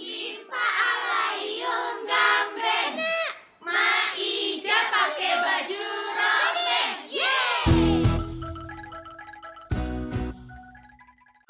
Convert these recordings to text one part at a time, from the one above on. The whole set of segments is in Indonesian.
limpah ala yung gambreng.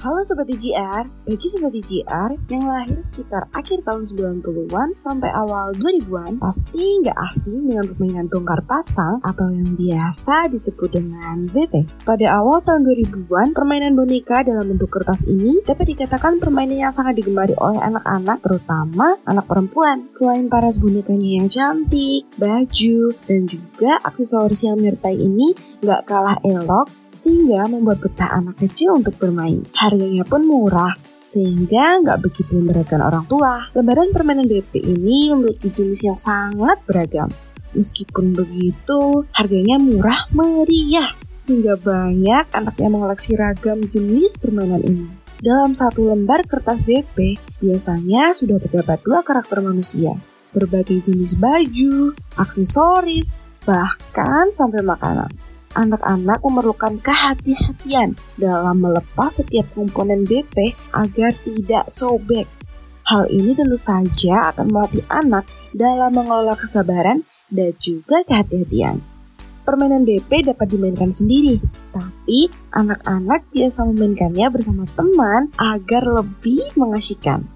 Halo Sobat IGR, bagi Sobat IGR yang lahir sekitar akhir tahun 90-an sampai awal 2000-an pasti nggak asing dengan permainan bongkar pasang atau yang biasa disebut dengan BP. Pada awal tahun 2000-an, permainan boneka dalam bentuk kertas ini dapat dikatakan permainan yang sangat digemari oleh anak-anak, terutama anak perempuan. Selain paras bonekanya yang cantik, baju, dan juga aksesoris yang menyertai ini nggak kalah elok sehingga membuat betah anak kecil untuk bermain. Harganya pun murah, sehingga nggak begitu memberatkan orang tua. Lembaran permainan BP ini memiliki jenis yang sangat beragam. Meskipun begitu, harganya murah meriah, sehingga banyak anak yang mengoleksi ragam jenis permainan ini. Dalam satu lembar kertas BP, biasanya sudah terdapat dua karakter manusia, berbagai jenis baju, aksesoris, bahkan sampai makanan anak-anak memerlukan kehati-hatian dalam melepas setiap komponen BP agar tidak sobek. Hal ini tentu saja akan melatih anak dalam mengelola kesabaran dan juga kehati-hatian. Permainan BP dapat dimainkan sendiri, tapi anak-anak biasa memainkannya bersama teman agar lebih mengasyikan.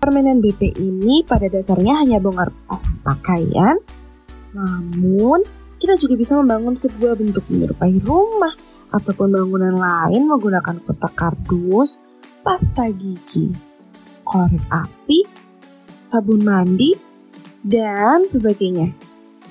Permainan BP ini pada dasarnya hanya bongkar pasang pakaian, namun kita juga bisa membangun sebuah bentuk menyerupai rumah ataupun bangunan lain menggunakan kotak kardus, pasta gigi, korek api, sabun mandi, dan sebagainya.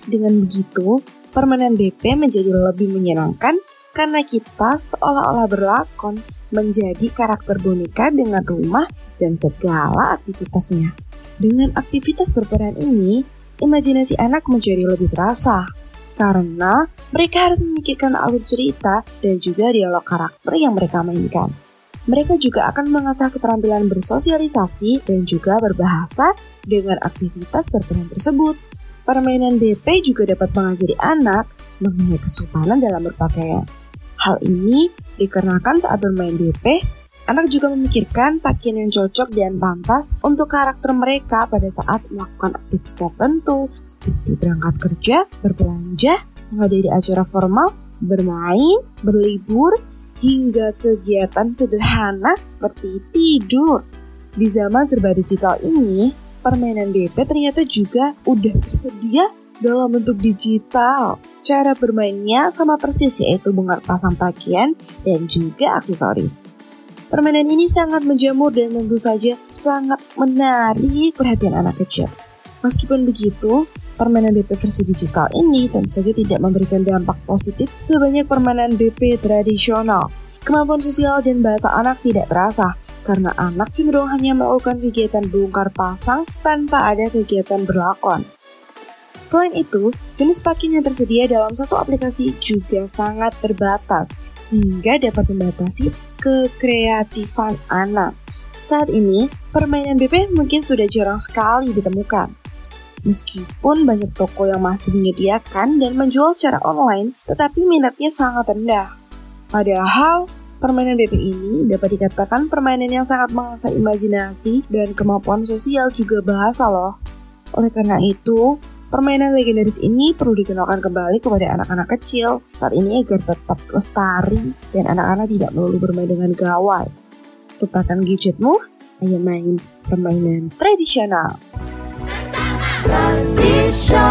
Dengan begitu, permainan BP menjadi lebih menyenangkan karena kita seolah-olah berlakon menjadi karakter boneka dengan rumah dan segala aktivitasnya. Dengan aktivitas berperan ini, imajinasi anak menjadi lebih terasa karena mereka harus memikirkan alur cerita dan juga dialog karakter yang mereka mainkan. Mereka juga akan mengasah keterampilan bersosialisasi dan juga berbahasa dengan aktivitas berperan tersebut. Permainan BP juga dapat mengajari anak mengenai kesopanan dalam berpakaian. Hal ini dikarenakan saat bermain BP, anak juga memikirkan pakaian yang cocok dan pantas untuk karakter mereka pada saat melakukan aktivitas tertentu seperti berangkat kerja, berbelanja, menghadiri acara formal, bermain, berlibur, hingga kegiatan sederhana seperti tidur. Di zaman serba digital ini, permainan BP ternyata juga udah tersedia dalam bentuk digital. Cara bermainnya sama persis yaitu bongkar pasang pakaian dan juga aksesoris. Permainan ini sangat menjamur dan tentu saja sangat menarik perhatian anak kecil. Meskipun begitu, permainan BP versi digital ini tentu saja tidak memberikan dampak positif sebanyak permainan BP tradisional. Kemampuan sosial dan bahasa anak tidak terasa, karena anak cenderung hanya melakukan kegiatan bongkar pasang tanpa ada kegiatan berlakon. Selain itu, jenis pakaian yang tersedia dalam satu aplikasi juga sangat terbatas, sehingga dapat membatasi kekreatifan anak. Saat ini, permainan BP mungkin sudah jarang sekali ditemukan. Meskipun banyak toko yang masih menyediakan dan menjual secara online, tetapi minatnya sangat rendah. Padahal, permainan BP ini dapat dikatakan permainan yang sangat mengasah imajinasi dan kemampuan sosial juga bahasa loh. Oleh karena itu, Permainan legendaris ini perlu dikenalkan kembali kepada anak-anak kecil saat ini agar tetap lestari dan anak-anak tidak melulu bermain dengan gawai. Lupakan gadgetmu, hanya main permainan tradisional. Tradisional.